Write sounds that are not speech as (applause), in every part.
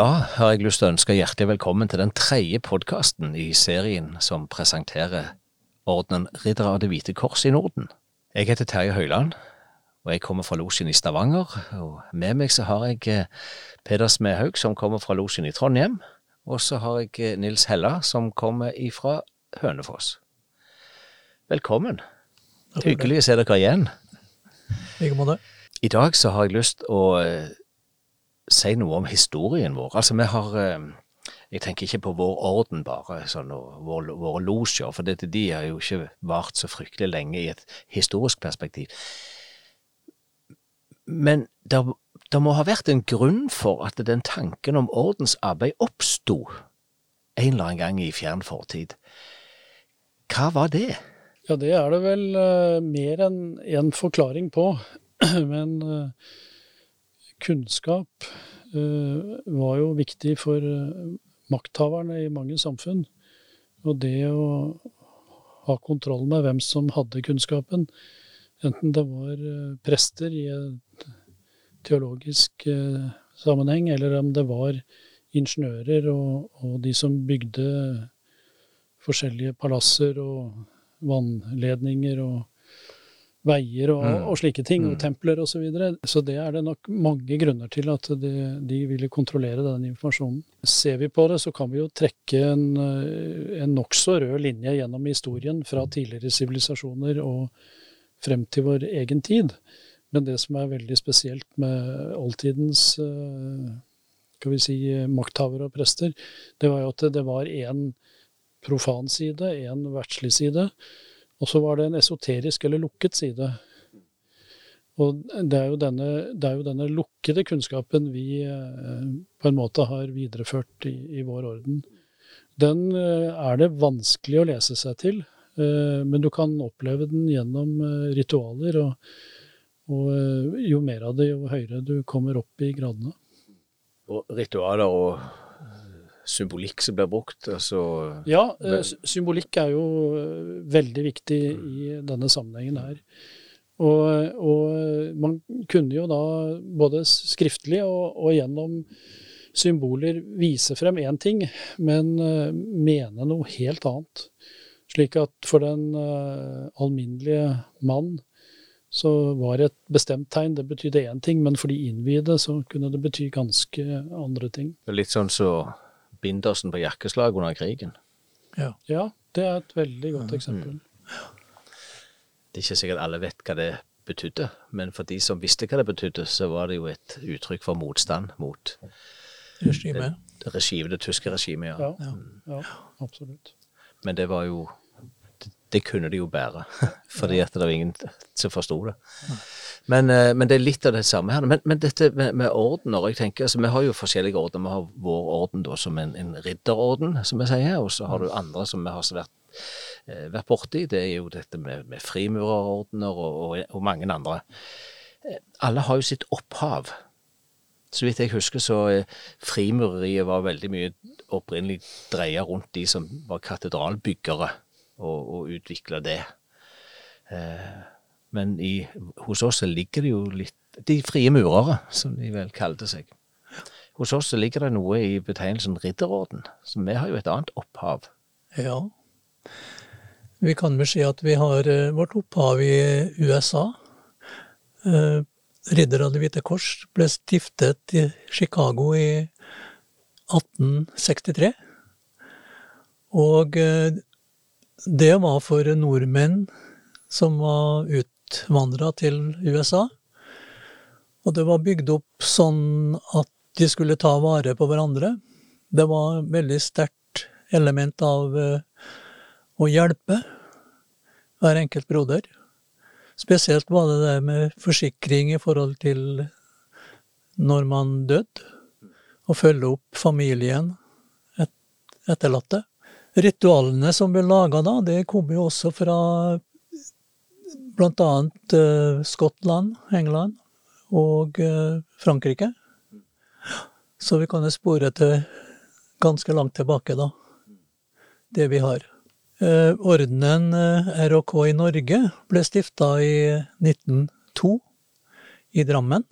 dag har jeg lyst til å ønske hjertelig velkommen til den tredje podkasten i serien som presenterer ordenen Riddere av Det hvite kors i Norden. Jeg heter Terje Høiland, og jeg kommer fra losjen i Stavanger. Og med meg så har jeg eh, Peder Smedhaug, som kommer fra losjen i Trondheim. Og så har jeg eh, Nils Hella, som kommer ifra Hønefoss. Velkommen. Hyggelig å se dere igjen. I like måte. I dag så har jeg lyst å eh, si noe om historien vår. Altså, vi har eh, Jeg tenker ikke på vår orden bare, sånn, og vår, våre losjer, for dette, de har jo ikke vart så fryktelig lenge i et historisk perspektiv. Men det, det må ha vært en grunn for at den tanken om ordensarbeid oppsto en eller annen gang i fjern fortid. Hva var det? Ja, det er det vel uh, mer enn én en forklaring på. (clears throat) Men uh, kunnskap uh, var jo viktig for makthaverne i mange samfunn. Og det å ha kontroll med hvem som hadde kunnskapen, enten det var prester i teologisk sammenheng, eller om det var ingeniører og, og de som bygde forskjellige palasser og vannledninger og veier og, mm. og slike ting, og mm. templer osv. Så, videre. så det er det nok mange grunner til at de, de ville kontrollere den informasjonen. Ser vi på det, så kan vi jo trekke en, en nokså rød linje gjennom historien fra tidligere sivilisasjoner og frem til vår egen tid. Men det som er veldig spesielt med oldtidens skal vi si, makthavere og prester, det var jo at det var én profan side, en verdslig side, og så var det en esoterisk eller lukket side. Og det er denne, er jo denne lukkede kunnskapen vi eh, på en måte har videreført i, i, vår orden. Den eh, er det vanskelig å lese seg til, eh, men du kan oppleve den gjennom ritualer. Og, og jo mer av det, jo høyere du kommer opp i gradene. Og ritualer og symbolikk som blir brukt? Altså, ja, eh, symbolikk er jo eh, veldig viktig i denne sammenhengen her. Og, og man kunne jo da både skriftlig og, og, gjennom symboler vise frem én ting, men uh, mene noe helt annet. Slik at for den alminnelige mann så var et bestemt tegn det betydde én ting, men for de innvidde så kunne det bety ganske andre ting. Litt sånn så bindersen på jakkeslag under krigen. Ja. ja, det er et veldig godt eksempel. Mm. Det er ikke sikkert alle vet hva det betydde, men for de som visste hva det betydde, så var det jo et uttrykk for motstand mot regimet. Det, regimet, det tyske regimet, ja. Ja, ja. absolutt. Men det var jo det, kunne de jo bære, (laughs) fordi at det var ingen som forsto det. Men, eh, men, det er litt av det samme her. Men, men dette med, med, ordener jeg tenker, altså, Vi har jo forskjellige ordener. Vi har vår orden da som en, en ridderorden, som vi sier. Og så har du andre som vi har vært, eh, vært borti. Det er jo dette med, med frimurerordener og, og, og, mange andre. Eh, alle har jo sitt opphav. Så vidt jeg husker, så frimureriet var veldig mye opprinnelig dreia rundt de som var katedralbyggere, og, og utvikle det. Eh, men i, hos oss ligger det jo litt De frie murere, som de vel kalte seg. Hos oss ligger det noe i betegnelsen ridderorden, så vi har jo et annet opphav. Ja. Vi kan vel si at vi har uh, vårt opphav i USA. Ridder av Det hvite kors ble stiftet i Chicago i 1863. Og uh, det var for nordmenn som var ut utvandra til USA. Og det var bygd opp sånn at de skulle ta vare på hverandre. Det var veldig sterkt element av uh, å hjelpe hver enkelt broder. Spesielt var det det med forsikring i forhold til når man døde. og følge opp familien, et, etterlatte. Ritualene som ble laga da, det kom jo også fra blant annet uh, Skottland, England og uh, Frankrike. Så vi kan jo spore til ganske langt tilbake, da, det vi har. Uh, ordenen ROK i Norge ble stifta i 1902 i Drammen.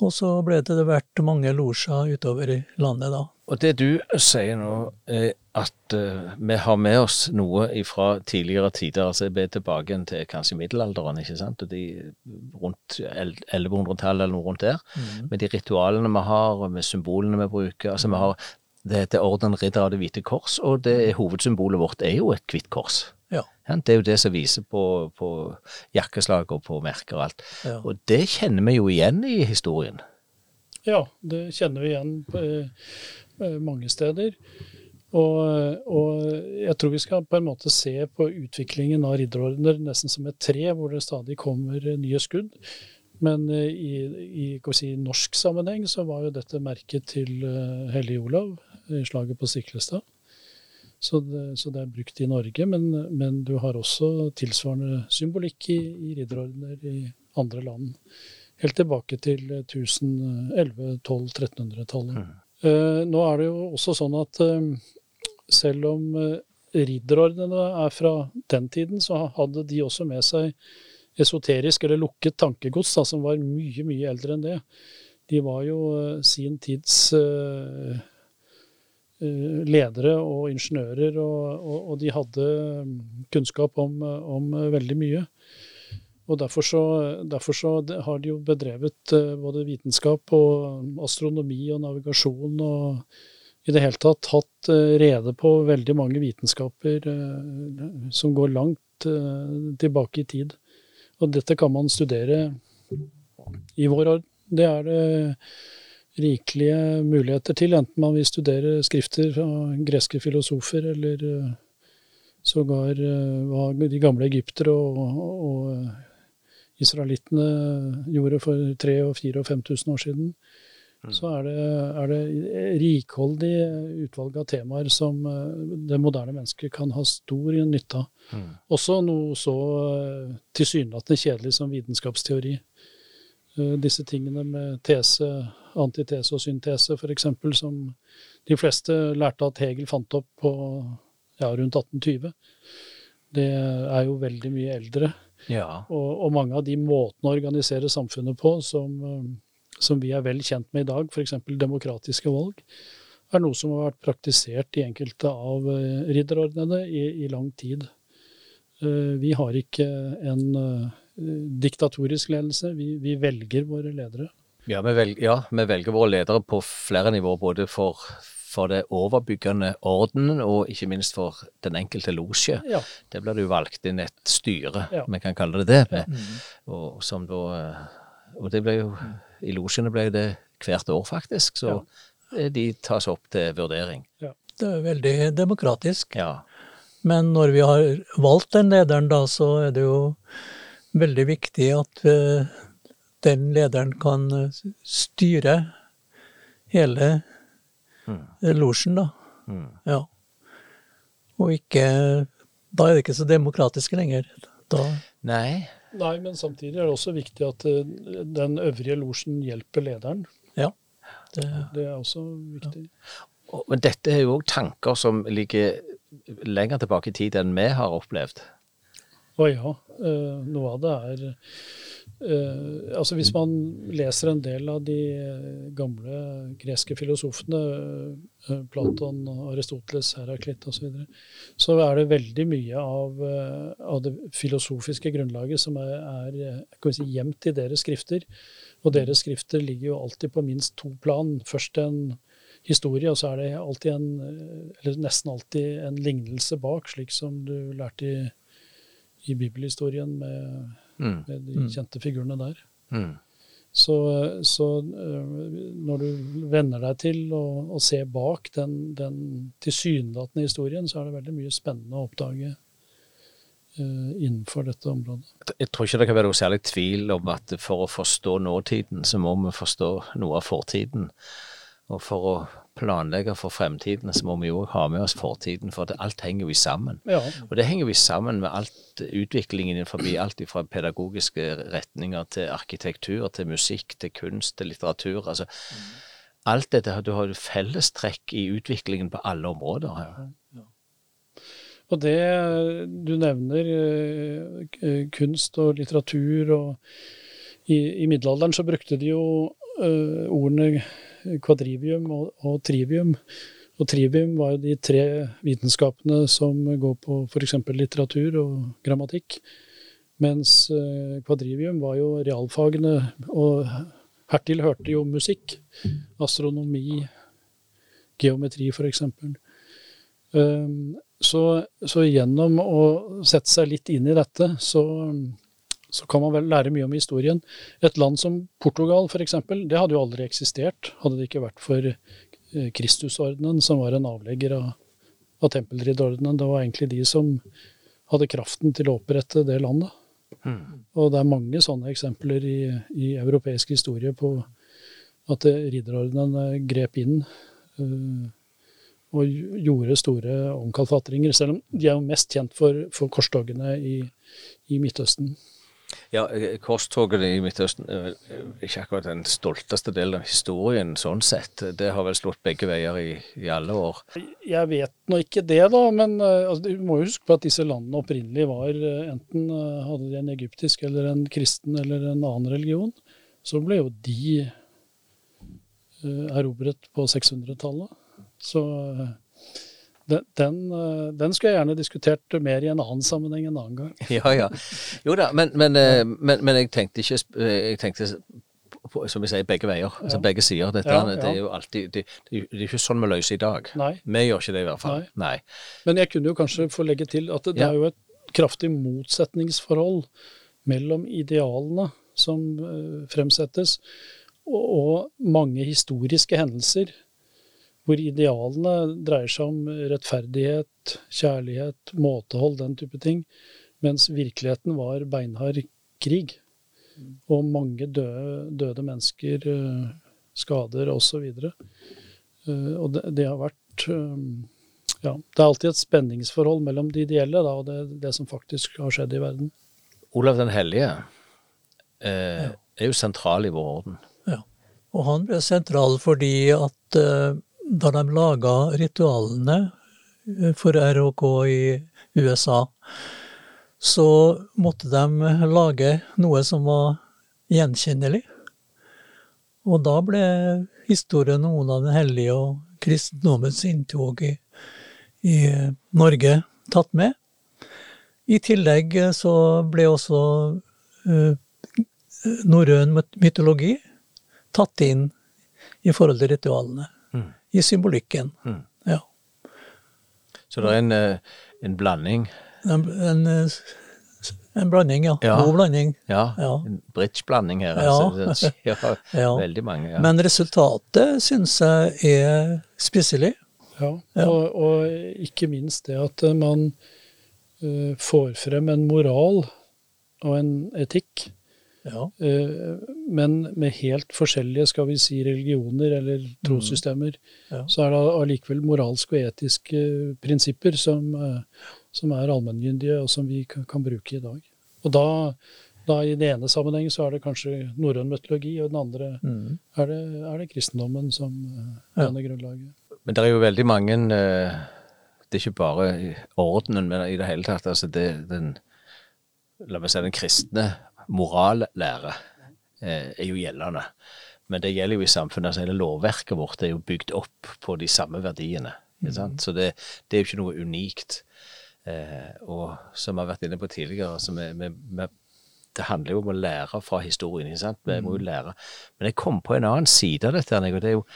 Og så ble det vært mange losjer utover i landet da. Og det du sier nå, er at uh, vi har med oss noe fra tidligere tider. altså Jeg ber tilbake til kanskje middelalderen, ikke sant. Og de rundt 1100-tallet eller noe rundt der. Mm. Med de ritualene vi har, og med symbolene vi bruker. altså vi har det heter Orden Ridder av Det hvite kors, og det er, hovedsymbolet vårt er jo et hvitt kors. Ja. Det er jo det som viser på, på jakkeslag og på merker og alt. Ja. Og det kjenner vi jo igjen i historien. Ja, det kjenner vi igjen eh, mange steder. Og, og, jeg tror vi skal på en måte se på utviklingen av ridderordener nesten som et tre, hvor det stadig kommer nye skudd. Men eh, i, i si, norsk sammenheng så var jo dette merket til Hellig Olav i slaget på Stiklestad. Så det, så det, er brukt i Norge, men, men, du har også tilsvarende symbolikk i, i ridderordener i andre land. Helt tilbake til 1011-1200-1300-tallet. Mm. Uh, nå er det jo også sånn at uh, selv om uh, ridderordnene er fra den tiden, så hadde de også med seg esoterisk eller lukket tankegods, da, som var mye, mye eldre enn det. De var jo sin tids ledere og ingeniører, og, og, og de hadde mm, kunnskap om, om, veldig mye. Og derfor så, derfor så, har de jo bedrevet både vitenskap og astronomi og navigasjon og i det hele tatt hatt rede på veldig mange vitenskaper som går langt tilbake i tid. Og dette kan man studere i vår orden. Det er det rikelige muligheter til, enten man vil studere skrifter fra greske filosofer, eller sågar de gamle egyptere og, og, og israelittene gjorde for 3000, og 4000 og 5000 år siden. Mm. Så er det, er det rikholdig utvalg av temaer som eh, det moderne mennesket kan ha stor nytte av. Mm. Også noe så eh, tilsynelatende kjedelig som vitenskapsteori. Eh, disse tingene med tese, antitese og syntese, f.eks., som de fleste lærte at Hegel fant opp på ja, rundt 1820. Det er jo veldig mye eldre. Ja. Og, og, mange av de måtene å organisere samfunnet på som som vi er vel kjent med i dag, f.eks. demokratiske valg, er noe som har vært praktisert i enkelte av eh, ridderordnene i, i, lang tid. Eh, vi har ikke en diktatorisk ledelse, vi, vi, velger våre ledere. Ja vi, velger, ja vi, velger, våre ledere på flere nivåer, både for, for det overbyggende ordenen og ikke minst for den enkelte losje. Ja. Der blir det jo valgt inn et styre, ja. vi kan kalle det det, med, mm. og, som da og det ble jo I losjene ble det hvert år, faktisk. Så ja. de tas opp til vurdering. Ja. Det er veldig demokratisk. Ja. Men når vi har valgt den lederen, da, så er det jo veldig viktig at uh, den lederen kan eh, styre hele mm. losjen, da. Mm. Ja. Og ikke Da er det ikke så demokratisk lenger. Da Nei, Nei, men samtidig er det også viktig at eh, den øvrige losjen hjelper lederen. Ja. Det, det er også viktig. Ja. Men dette er jo òg tanker som ligger lenger tilbake i tid enn vi har opplevd. Å ja. Eh, noe av det er Uh, altså Hvis man leser en del av de gamle greske filosofene, uh, Platon, Aristoteles, Heraklit osv., så, videre, så er det veldig mye av, av, det filosofiske grunnlaget som er, er si, gjemt i deres skrifter. Og deres skrifter ligger jo alltid på minst to plan. Først en historie, og så er det alltid en, eller nesten alltid en lignelse bak, slik som du lærte i, i bibelhistorien med mm. de mm. kjente figurene der. Mm. Så, så, øh, når du venner deg til å, å se bak den, den tilsynelatende historien, så er det veldig mye spennende å oppdage uh, innenfor dette området. Jeg tror ikke det kan være noe særlig tvil om at for å forstå nåtiden, så må vi forstå noe av fortiden. Og for å planlegge for fremtiden, så må vi jo ha med oss fortiden, for alt henger jo sammen. Ja. Og det henger jo sammen med alt utviklingen innenfor alt fra pedagogiske retninger til arkitektur, til musikk, til kunst, til litteratur. altså. Alt dette, Du har du fellestrekk i utviklingen på alle områder. Ja. Ja. Og det du nevner, eh, kunst og litteratur og i, i middelalderen så brukte de jo eh, ordene kvadrivium og, og trivium. Og trivium var jo de tre vitenskapene som går på f.eks. litteratur og grammatikk. Mens eh, kvadrivium var jo realfagene, og hertil hørte jo musikk. Astronomi, geometri f.eks. Um, så, så gjennom å sette seg litt inn i dette, så, så kan man vel lære mye om historien. Et land som Portugal f.eks., det hadde jo aldri eksistert hadde det ikke vært for eh, Kristusordenen, som var en avlegger av, av tempelridderordenen. Det var egentlig de som hadde kraften til å opprette det landet. Mm. Og det er mange sånne eksempler i, i europeisk historie på at ridderordenen eh, grep inn uh, og gjorde store omkalfatringer, selv om de er jo mest kjent for, for korstogene i, i Midtøsten. Ja, Korstoget korstogene i Midtøsten er ikke akkurat den stolteste delen av historien sånn sett. Det har vel slått begge veier i, i alle år. Jeg vet nå ikke det, da. Men altså, du må jo huske på at disse landene opprinnelig var enten hadde de en egyptisk eller en kristen eller en annen religion. Så ble jo de erobret på 600-tallet. Så den, den, den, skulle jeg gjerne diskutert mer i en annen sammenheng en annen gang. (laughs) Ja, ja. Jo da, men, men, men, men jeg tenkte ikke jeg tenkte, som vi sier, begge veier. Altså ja. begge sider. Dette, ja, ja. Det er jo alltid det, det, er ikke sånn vi løser i dag. Nei. Vi gjør ikke det i hvert fall. Nei. Nei. Men jeg kunne jo kanskje få legge til at det, det er jo et kraftig motsetningsforhold mellom idealene som uh, fremsettes, og, og mange historiske hendelser hvor idealene dreier seg om rettferdighet, kjærlighet, måtehold, den type ting, mens virkeligheten var beinhard krig. Og mange døde, døde mennesker, skader osv. Og, og det, det, har vært ja, Det er alltid et spenningsforhold mellom de ideelle da, og det, det, som faktisk har skjedd i verden. Olav den hellige eh, er jo sentral i vår orden. Ja, og han ble sentral fordi at eh, da de laga ritualene eh, for RHK i USA, så måtte de lage noe som var gjenkjennelig. Og da ble historien om Olav den hellige og kristendommens inntog i, i Norge tatt med. I tillegg så ble også uh, norrøn mytologi tatt inn i forhold til ritualene i symbolikken. Mm. Ja. Så det er en, eh, en blanding? En, en, en, blanding, ja. ja. God blanding. Ja, ja. en bridge-blanding her. Ja. Altså. (laughs) ja. Veldig mange. Ja. Men resultatet syns jeg er spiselig. Ja, og, og, ikke minst det at man uh, får frem en moral og en etikk ja. Eh, men med helt forskjellige skal vi si, religioner eller trossystemer, mm. ja. så er det allikevel moralske og etiske prinsipper som, eh, som er allmenngyndige, og som vi kan, bruke i dag. Og da, da i den ene sammenhengen så er det kanskje norrøn mytologi, og i den andre mm. er, det, er, det, kristendommen som er danner ja. grunnlaget. Men det er jo veldig mange Det er ikke bare ordenen, men i det hele tatt altså det, den La meg si den kristne morallære eh, er jo gjeldende. Men det gjelder jo i samfunnet. altså Hele lovverket vårt er jo bygd opp på de samme verdiene. Mm. Så det, det, er jo ikke noe unikt. Eh, og som vi har vært inne på tidligere, altså vi, vi, vi, det handler jo om å lære fra historien. ikke sant? Vi må jo lære. Men jeg kom på en annen side av dette. og det er jo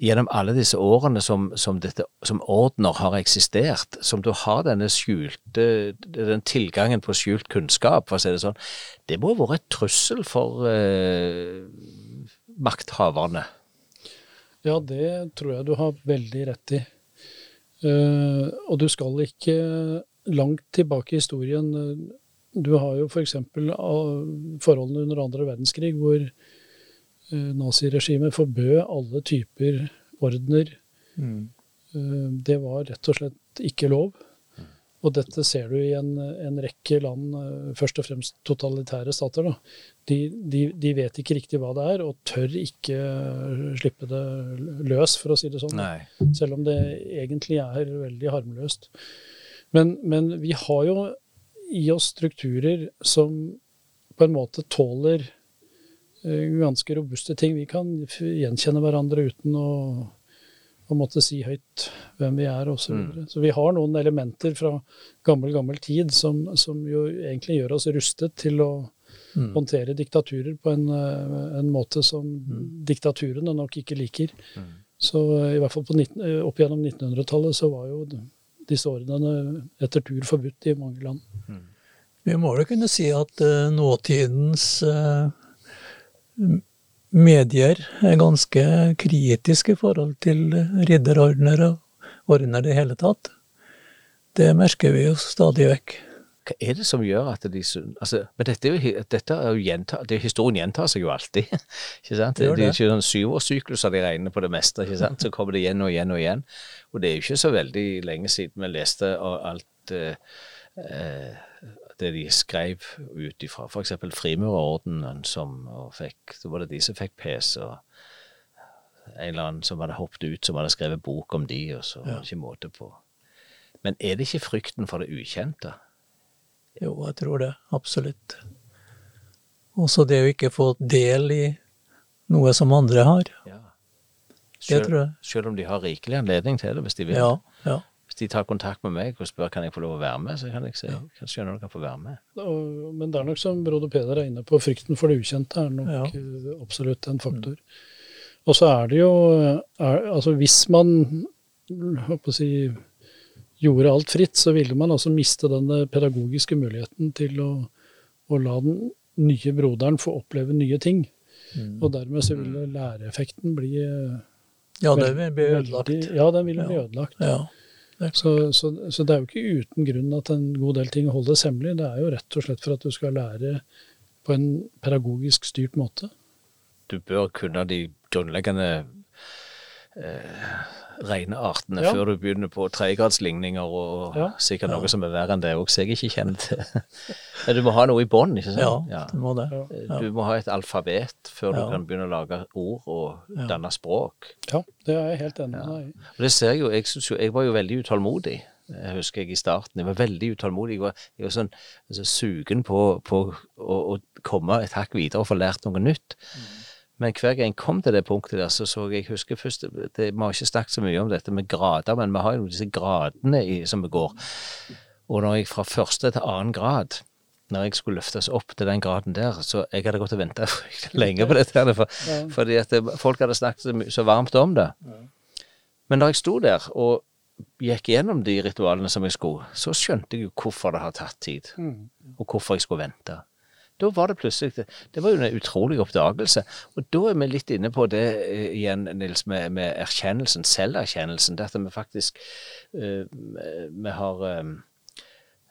gjennom alle disse årene som, som, dette, som ordner har eksistert, som du har denne skjulte, den tilgangen på skjult kunnskap, for å si det sånn, det må ha vært et trussel for eh, makthaverne? Ja, det tror jeg du har veldig rett i. Uh, og du skal ikke langt tilbake i historien. Du har jo f.eks. For forholdene under andre verdenskrig, hvor Eh, naziregimet forbød alle typer ordener. Mm. Eh, det var rett og slett ikke lov. Og dette ser du i en, en rekke land, eh, først og fremst totalitære stater. De, de, de, vet ikke riktig hva det er, og tør ikke slippe det løs, for å si det sånn. Nei. Selv om det egentlig er veldig harmløst. Men, men vi har jo i oss strukturer som på en måte tåler eh, ganske robuste ting. Vi kan gjenkjenne hverandre uten å, å måtte si høyt hvem vi er osv. Så, videre. så vi har noen elementer fra gammel, gammel tid som, som jo egentlig gjør oss rustet til å Mm. håndtere diktaturer på en, eh, en måte som Mm. diktaturene nok ikke liker. Så eh, i hvert fall på 19, eh, opp gjennom 1900-tallet så var jo disse ordnene etter tur forbudt i mange land. Vi må vel kunne si at uh, nåtidens eh, m- medier er ganske kritiske i forhold til ridderordener og ordner i det hele tatt. Det merker vi jo stadig vekk. Hva er det som gjør at de altså, Men dette dette er jo gjenta, det, historien gjentar seg jo alltid. (laughs) ikke sant? Det Det, det er ikke sånn syvårssykluser de regner på det meste. ikke sant? Så kommer det igjen og igjen og igjen. Og det er jo ikke så veldig lenge siden vi leste og alt eh, eh, det de skrev ut ifra. F.eks. Frimurerordenen, som og fikk, så var det de som fikk PC. og en eller annen som hadde hoppet ut, som hadde skrevet bok om de, og så ja. ikke måte på. Men er det ikke frykten for det ukjente? Jo, jeg tror det. Absolutt. Også det å ikke få del i noe som andre har. Ja. Det tror jeg. selv om de har rikelig anledning til det, hvis de vil. Ja, de tar kontakt med meg og spør kan jeg få lov å være med, så kan jeg si kan skjønne du kan få være med. Og, men det er nok som broder Peder er inne på, frykten for det ukjente er nok Ja. eh, absolutt en faktor. Og så er det jo er, Altså hvis man håper å si, gjorde alt fritt, så ville man altså miste denne pedagogiske muligheten til å, å la den nye broderen få oppleve nye ting. Mm. Og dermed så ville læreeffekten bli eh, Ja, den ville vil bli ødelagt. Ja, den ville bli Ja. ødelagt. Ja. Så, så, så det er jo ikke uten grunn at en god del ting holdes hemmelig. Det er jo rett og slett for at du skal lære på en pedagogisk styrt måte. Du bør kunne de grunnleggende eh, regneartene Ja. før du begynner på tredjegradsligninger og Ja. sikkert noe som er verre enn det òg, som jeg ikke kjenner til. (laughs) Du må ha noe i bånn, ikke sant? ja, du må det. Ja. Du må ha et alfabet før du kan begynne å lage ord og Ja. danne språk. Ja, det er jeg helt enig i. Og det ser jeg jo, jeg, jo, jeg var jo veldig utålmodig. Jeg husker jeg i starten. Jeg var veldig utålmodig. Jeg var, jeg var sånn altså, sugen på, på å, å komme et hakk videre og få lært noe nytt. Men hver gang jeg kom til det punktet der, så så jeg husker først det, Vi har ikke snakket så mye om dette med grader, men vi har jo disse gradene i, som vi går. Og når jeg fra første til annen grad når jeg skulle løftes opp til den graden der, så jeg hadde gått og venta (laughs) lenge på dette. For, Ja. Fordi at det, folk hadde snakket så, varmt om det. Men når jeg sto der og gikk gjennom de ritualene som jeg skulle, så skjønte jeg jo hvorfor det har tatt tid, Mm. og hvorfor jeg skulle vente. Da var det plutselig Det, det var jo en utrolig oppdagelse. Og da er vi litt inne på det eh, igjen, Nils, med, med erkjennelsen, selverkjennelsen. Dette med faktisk uh, Vi har eh,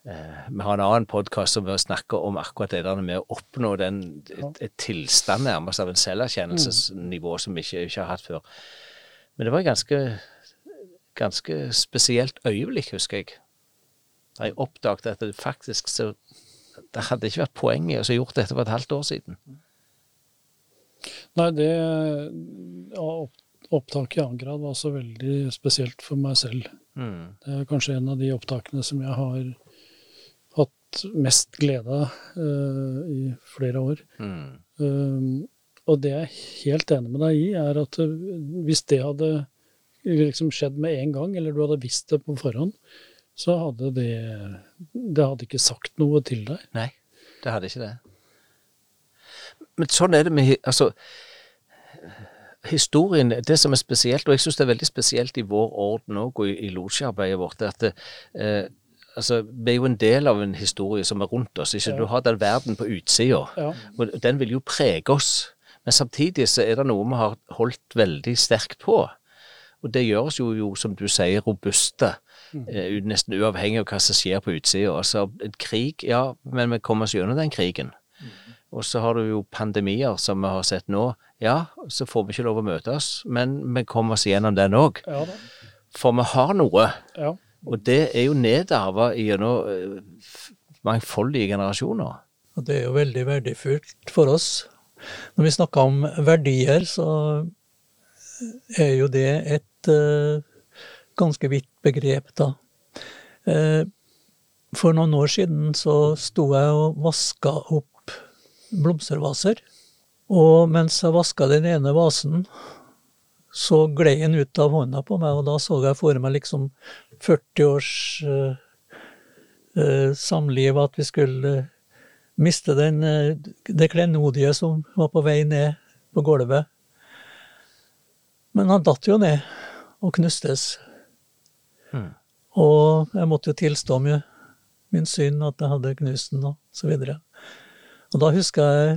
uh, vi har en annen podkast som snakker om akkurat det der med å oppnå den, et, et tilstand nærmest av en selverkjennelsesnivå som vi ikke, ikke har hatt før. Men det var et ganske, ganske spesielt øyeblikk, husker jeg. Da jeg oppdaget at det faktisk så Det hadde ikke vært poeng i å ha gjort dette for et halvt år siden. Nei, det ja, Opptaket i annen grad var også veldig spesielt for meg selv. Mm. Det er kanskje en av de opptakene som jeg har hatt mest glede av uh, i flere år. Mm. Um, og det jeg er helt enig med deg i, er at uh, hvis det hadde liksom skjedd med en gang, eller du hadde visst det på forhånd, så hadde det Det hadde ikke sagt noe til deg. Nei, det hadde ikke det. Men sånn er det med Altså, historien Det som er spesielt, og jeg syns det er veldig spesielt i vår orden òg, og i, i losjearbeidet vårt, er at det, eh, altså, vi er jo en del av en historie som er rundt oss. ikke? Ja. Du har den verden på utsida, Ja. og den vil jo prege oss. Men samtidig så er det noe vi har holdt veldig sterkt på. Og det gjør oss jo, jo som du sier, robuste. Eh, u- nesten uavhengig av hva som skjer på utsida. Altså, krig, ja, men vi kommer oss gjennom den krigen. Og så har du jo pandemier som vi har sett nå. Ja, så får vi ikke lov å møtes, men vi kommer oss gjennom den òg. Ja. For vi har noe, Ja. og det er jo nedarva gjennom f- mangfoldige generasjoner. Og det er jo veldig verdifullt for oss. Når vi snakker om verdier, så er jo det et uh, ganske vidt begrep, da. Eh, for noen år siden så sto jeg og vaska opp blomstervaser. Og mens jeg vaska den ene vasen, så gled den ut av hånda på meg, og da så jeg for meg liksom 40 års uh, uh, samliv, at vi skulle miste den, det klenodige som var på vei ned på gulvet. Men han datt jo ned og knustes. Mm. Og jeg måtte jo tilstå med min synd at jeg hadde knust den, og så videre. Og da husker jeg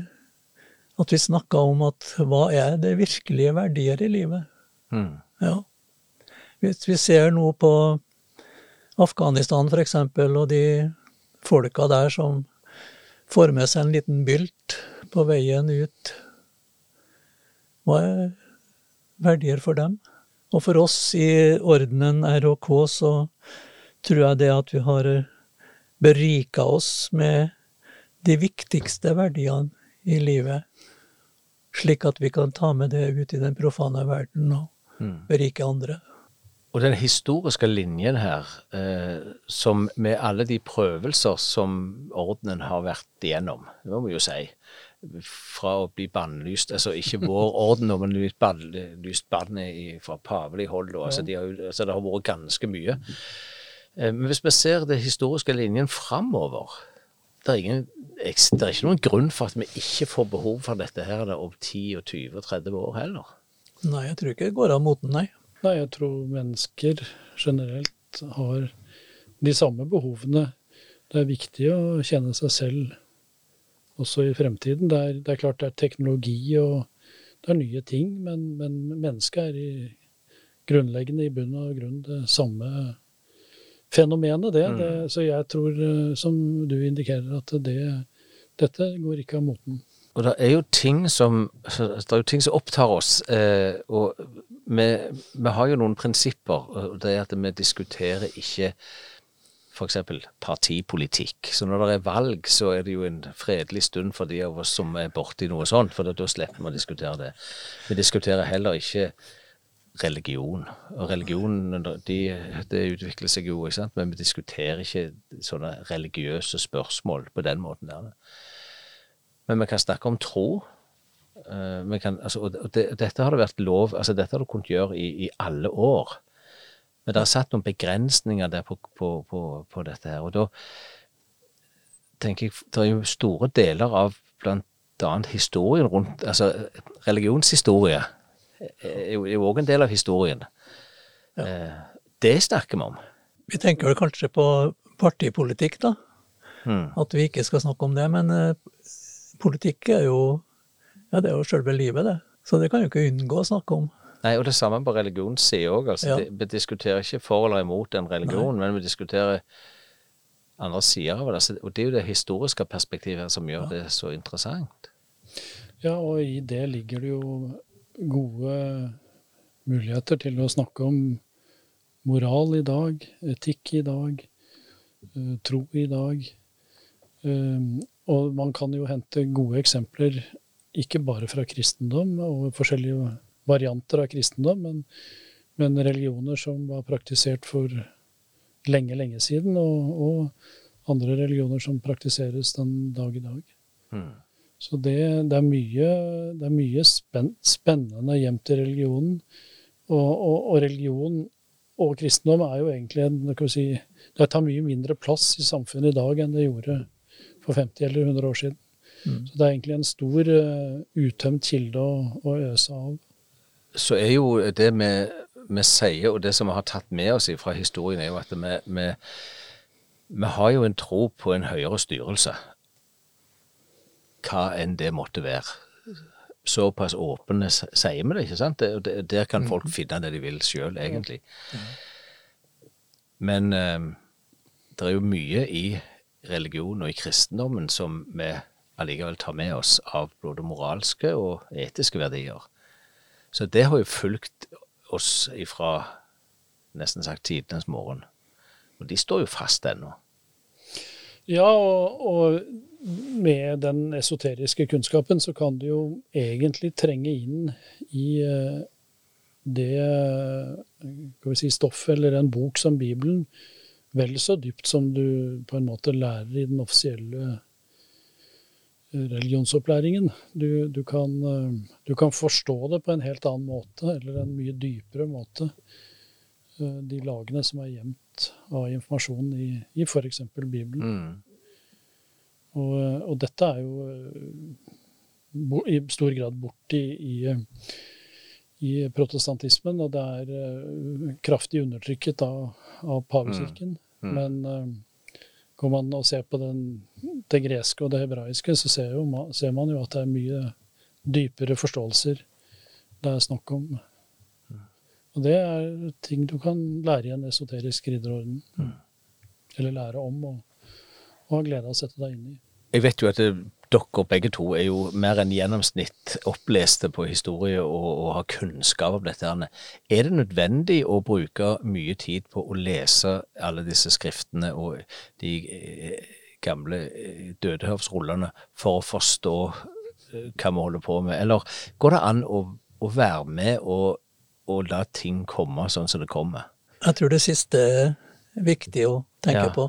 at vi snakka om at hva er det virkelige verdier i livet? Mm. Ja. Hvis vi ser nå på Afghanistan for eksempel, og de folka der som får med seg en liten bylt på veien ut, hva er verdier for dem? Og for oss i ordenen RHK så tror jeg det at vi har berika oss med de viktigste verdiene i livet, slik at vi kan ta med det ut i den profane verden og mm. berike andre. Og den historiske linjen her, eh, som med alle de prøvelser som ordenen har vært igjennom, det må vi jo si, fra å bli bannlyst Altså ikke vår orden, men bannlyst bannet fra pavelig hold. Altså, de har, altså, det har vært ganske mye. Eh, men hvis vi ser den historiske linjen framover det er, ingen, det er ikke noen grunn for at vi ikke får behov for dette her om 10 og 20 og 30 år heller. Nei, jeg tror ikke det går av moten, nei. Nei, jeg tror mennesker generelt har de samme behovene. Det er viktig å kjenne seg selv også i fremtiden. Det er, det er klart det er teknologi og det er nye ting, men, men mennesket er i grunnleggende i bunn og grunn det samme fenomenet, det. Mm. det. Så jeg tror, eh, som du indikerer, at det, dette går ikke av moten. Og det er jo ting som, det er jo ting som opptar oss. Eh, og vi, vi, har jo noen prinsipper. og Det er at vi diskuterer ikke f.eks. partipolitikk. Så når det er valg, så er det jo en fredelig stund for de av oss som er borti noe sånt, for da slipper vi å diskutere det. Vi diskuterer heller ikke religion. Og religionen de, det utvikler seg jo, ikke sant? men vi diskuterer ikke sånne religiøse spørsmål på den måten. der. Men vi kan snakke om tro. Uh, kan, altså, og det, dette har det vært lov, altså dette har du kunnet gjøre i, i alle år. Men det er satt noen begrensninger der på, på, på, på, dette her. Og da tenker jeg det er jo store deler av annet historien rundt Altså religionshistorie er jo òg en del av historien. Ja. Eh, det snakker vi om. Vi tenker vel kanskje på partipolitikk, da. Mm. At vi ikke skal snakke om det. Men eh, politikk er jo ja, det er jo selve livet, det. Så det kan jo ikke unngå å snakke om. Nei, og det samme på religionssida òg. Altså, ja. Vi diskuterer ikke for eller imot en religion, Nei. men vi diskuterer andre sider av det. Altså, og det er jo det historiske perspektivet som gjør ja. det så interessant. Ja, og i det ligger det jo gode muligheter til å snakke om moral i dag, etikk i dag, eh, tro i dag. Ehm, og man kan jo hente gode eksempler ikke bare fra kristendom og forskjellige varianter av kristendom, men, men religioner som var praktisert for lenge, lenge siden, og, og andre religioner som praktiseres den dag i dag. Mm. Så det, det, er mye, det er mye spenn, spennende gjemt i religionen. Og, og, og, religion og kristendom er jo egentlig en, si, Det tar mye mindre plass i samfunnet i dag enn det gjorde for 50 eller 100 år siden. Mm. Så det er egentlig en stor uh, utømt kilde å, å, øse av. Så er jo det vi, vi, sier, og det som vi har tatt med oss fra historien, er jo at vi, vi, vi har jo en tro på en høyere styrelse hva enn det måtte være. Såpass åpne sier vi det, ikke sant? Der, der kan folk mhm. finne det de vil sjøl, egentlig. Men eh, det er jo mye i religion og i kristendommen som vi allikevel tar med oss av både moralske og etiske verdier. Så det har jo fulgt oss ifra nesten sagt tidenes morgen. Og de står jo fast ennå. Ja, og, og med den esoteriske kunnskapen så kan du jo egentlig trenge inn i eh, det si, stoffet eller en bok som Bibelen vel så dypt som du på en måte lærer i den offisielle religionsopplæringen. Du, du, kan, eh, du, kan, forstå det på en helt annen måte, eller en mye dypere måte. Eh, de lagene som er gjemt av informasjon i, i f.eks. Bibelen. Mm. Og, og, dette er jo i stor grad borti i, i, i, protestantismen, og det er kraftig undertrykket av, av pavekirken. Mm. Mm. Men Går man og ser på den, det greske og det hebraiske, så ser, jo, ser, man jo at det er mye dypere forståelser det er snakk om. Og det er ting du kan lære i en esoterisk ridderorden. Mm. Eller lære om og, og ha glede av å sette deg inn i. Jeg vet jo at det, dere begge to er jo mer enn gjennomsnitt oppleste på historie og, og har kunnskap om dette. Er det nødvendig å bruke mye tid på å lese alle disse skriftene og de eh, gamle eh, dødehavsrullene for å forstå eh, hva vi holder på med, eller går det an å, å være med og, og, la ting komme sånn som det kommer? Jeg tror det siste er viktig å tenke ja. på.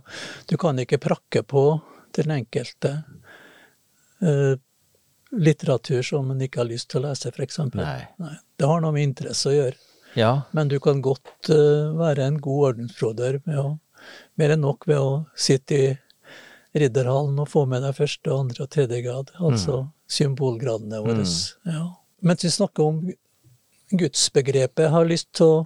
Du kan ikke prakke på til den enkelte Eh, litteratur som en ikke har lyst til å lese, f.eks. Nei. Nei. Det har noe med interesse å gjøre. Ja. Men du kan godt uh, være en god ordensbroder med å, mer enn nok ved å sitte i ridderhallen og få med deg første, andre og tredje grad, altså mm. symbolgradene våre. Mm. Ja. Mens vi snakker om gudsbegrepet, har lyst til å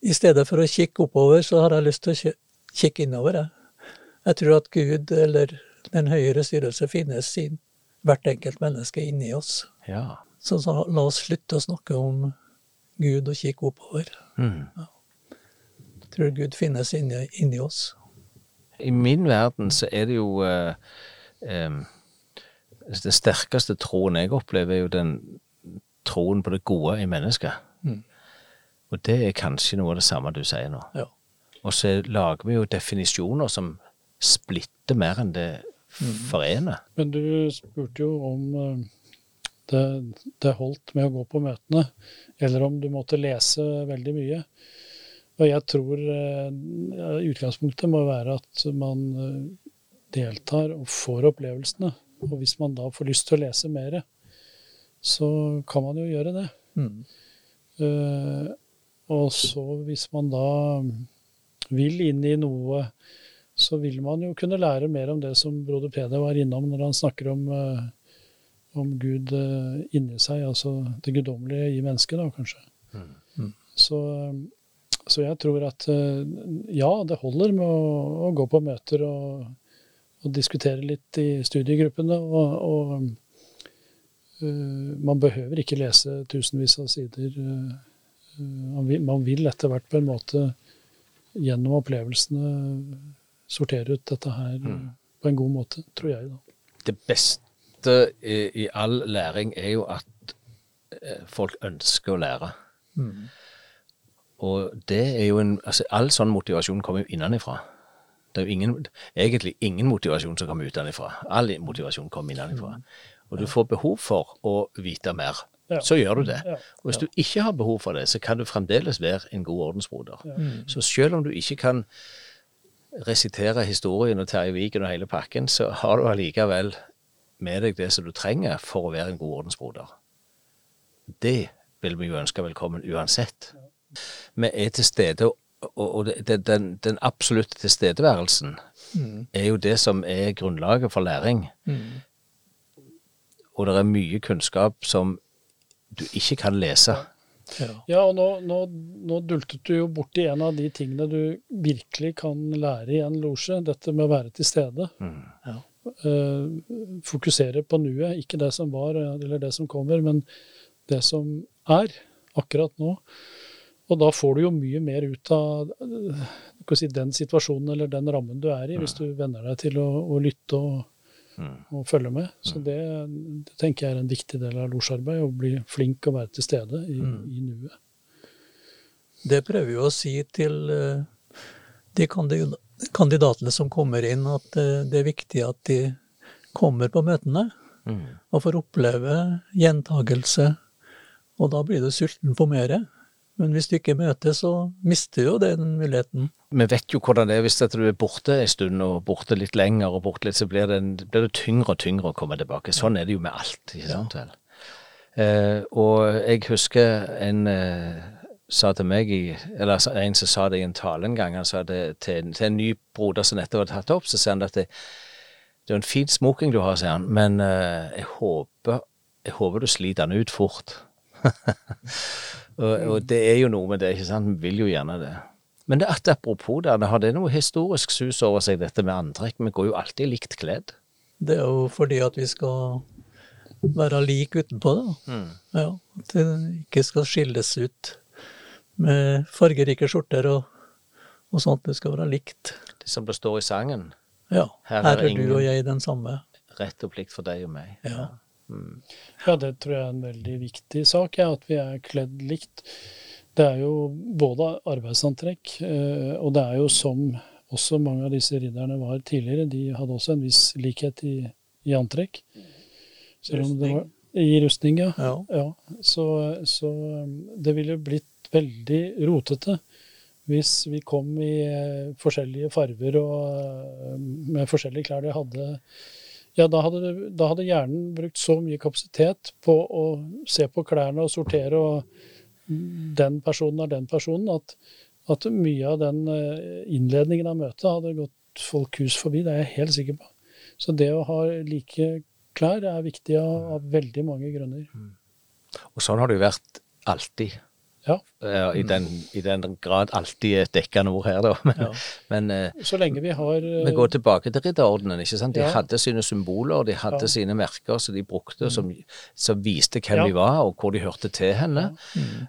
I stedet for å kikke oppover, så har jeg lyst til å kikke innover. Jeg, jeg tror at Gud, eller den høyere styrelse, finnes sin hvert enkelt menneske inni oss. Ja. Så, så, la oss slutte å snakke om Gud og kikke oppover. Mm. Ja. Jeg tror Gud finnes inni, inni, oss. I min verden så er det jo eh, eh, Det sterkeste troen jeg opplever, er jo den troen på det gode i mennesket. Mm. Og det er kanskje noe av det samme du sier nå. Ja. Og så lager vi jo definisjoner som splitter mer enn det forene. Men du spurte jo om eh, det, det, holdt med å gå på møtene, eller om du måtte lese veldig mye. Og jeg tror uh, utgangspunktet må være at man uh, deltar og får opplevelsene. Og hvis man da får lyst til å lese mer, så kan man jo gjøre det. Mm. Uh, og så hvis man da vil inn i noe så vil man jo kunne lære mer om det som broder Peder var innom når han snakker om, uh, om Gud uh, inni seg, altså det guddommelige i mennesket, da, kanskje. Mm. Mm. Så, så, jeg tror at uh, ja, det holder med å, å gå på møter og, og, diskutere litt i studiegruppene. og, og man behøver ikke lese tusenvis av sider. Man vil, man vil etter hvert på en måte gjennom opplevelsene sortere ut dette her mm. på en god måte, tror jeg. da. Det beste i, i all læring er jo at eh, folk ønsker å lære. Mm. Og det er jo en altså All sånn motivasjon kommer jo innenfra. Det er jo ingen, egentlig ingen motivasjon som kommer utenfra. All motivasjon kommer innenfra. Mm. Og du får behov for å vite mer. Ja. Så gjør du det. Og hvis du ikke har behov for det, så kan du fremdeles være en god ordensbroder. Mm. Så selv om du ikke kan resitere historien og Terje Vigen og hele pakken, så har du allikevel med deg det som du trenger for å være en god ordensbroder. Det vil vi jo ønske velkommen uansett. Vi er til stede, og den, den absolutte tilstedeværelsen mm. er jo det som er grunnlaget for læring. Mm. Og det er mye kunnskap som du ikke kan lese. Ja, ja og nå, nå, nå, dultet du jo borti en av de tingene du virkelig kan lære i en losje. Dette med å være til stede. Mm. Ja. Uh, fokusere på nuet. Ikke det som var eller det som kommer, men det som er akkurat nå. Og da får du jo mye mer ut av uh, si, den situasjonen eller den rammen du er i, mm. hvis du venner deg til å, å lytte og mm. og følge med. Så mm. det, det, tenker jeg er en viktig del av losjarbeid, å bli flink og være til stede i, mm. i nuet. Det prøver vi å si til uh, de kandidatene som kommer inn, at uh, det er viktig at de kommer på møtene mm. og får oppleve gjentagelse. Og da blir du sulten på mer. Men hvis du ikke møter, så mister du jo den muligheten. Vi vet jo hvordan det er hvis du er borte en stund, og borte litt lenger, og borte litt, så blir det, en, blir det tyngre og tyngre å komme tilbake. Sånn er det jo med alt, ikke sant vel. Eh, og jeg husker en eh, sa til meg i, eller en som sa det i en tale en gang, han sa det til, til en ny broder som nettopp hadde tatt opp, så sier han at det, det er en fin smoking du har, sier han, men eh, jeg håper, jeg håper du sliter den ut fort. (laughs) og, og, det er jo noe med det, ikke sant? Vi vil jo gjerne det. Men det at apropos det, har det noe historisk sus over seg, dette med antrekk? Vi går jo alltid likt kledd. Det er jo fordi at vi skal være like utenpå, da. Mm. Ja, at det ikke skal skilles ut med fargerike skjorter og, og sånt. Det skal være likt. Det som det står i sangen. Ja. Her Her er er, ingen- du og jeg den samme. Rett og plikt for deg og meg. Ja. Mm. Ja, det tror jeg er en veldig viktig sak, ja, at vi er kledd likt. Det er jo både arbeidsantrekk, eh, og det er jo som også mange av disse ridderne var tidligere, de hadde også en viss likhet i, i antrekk. Var I rustning, ja. Ja. ja. Så, så um, det ville blitt veldig rotete hvis vi kom i eh, forskjellige farver og eh, med forskjellige klær. Det hadde ja, da hadde, da hadde hjernen brukt så mye kapasitet på å se på klærne og sortere og den personen er den personen, at, at mye av den eh, innledningen av møtet hadde gått folk hus forbi. Det er jeg helt sikker på. Så det å ha like klær er viktig av, av veldig mange grunner. Og sånn har det jo vært alltid. Ja. Ja, i, den, I den grad alltid et dekkende ord her, da. (laughs) Men, Ja. men eh, Så lenge vi har eh, vi går tilbake til ridderordenen. ikke sant? De Ja. hadde sine symboler, de hadde. Mm. sine merker som de brukte, som, som viste hvem de var, og hvor de hørte til henne.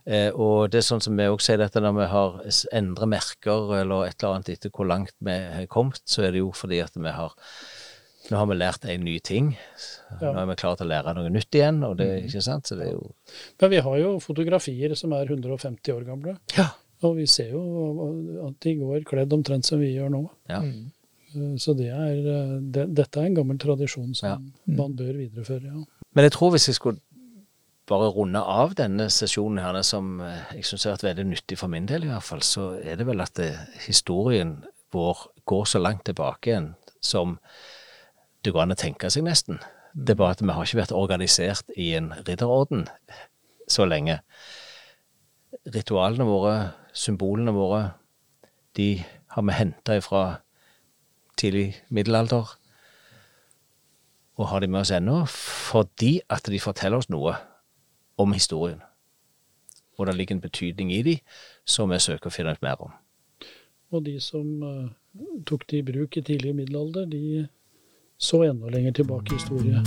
Eh, og det er sånn som vi også sier dette, når vi har endret merker eller et eller annet etter hvor langt vi har kommet, så er det jo fordi at vi har nå har vi lært en ny ting. Ja. Nå er vi klare til å lære noe nytt igjen. og det, ikke sant? Så det er jo Men vi har jo fotografier som er 150 år gamle. Ja. Og vi ser jo at de går kledd omtrent som vi gjør nå. ja. Mm. Eh, Så det er, eh, det, dette er en gammel tradisjon som Ja. man bør videreføre, ja. Men jeg tror hvis jeg skulle bare runde av denne sesjonen her, som eh, jeg syns har vært veldig nyttig for min del i hvert fall, så er det vel at det, historien vår går så langt tilbake igjen som det går an å tenke seg nesten. Det er bare at vi har ikke vært organisert i en ridderorden så lenge. Ritualene våre, symbolene våre, de har vi henta ifra tidlig middelalder og har de med oss ennå, fordi at de forteller oss noe om historien. Og det ligger en betydning i de som vi søker å finne ut mer om. Og de som eh, tok det i bruk i tidlig middelalder, de så enda lenger tilbake i historie.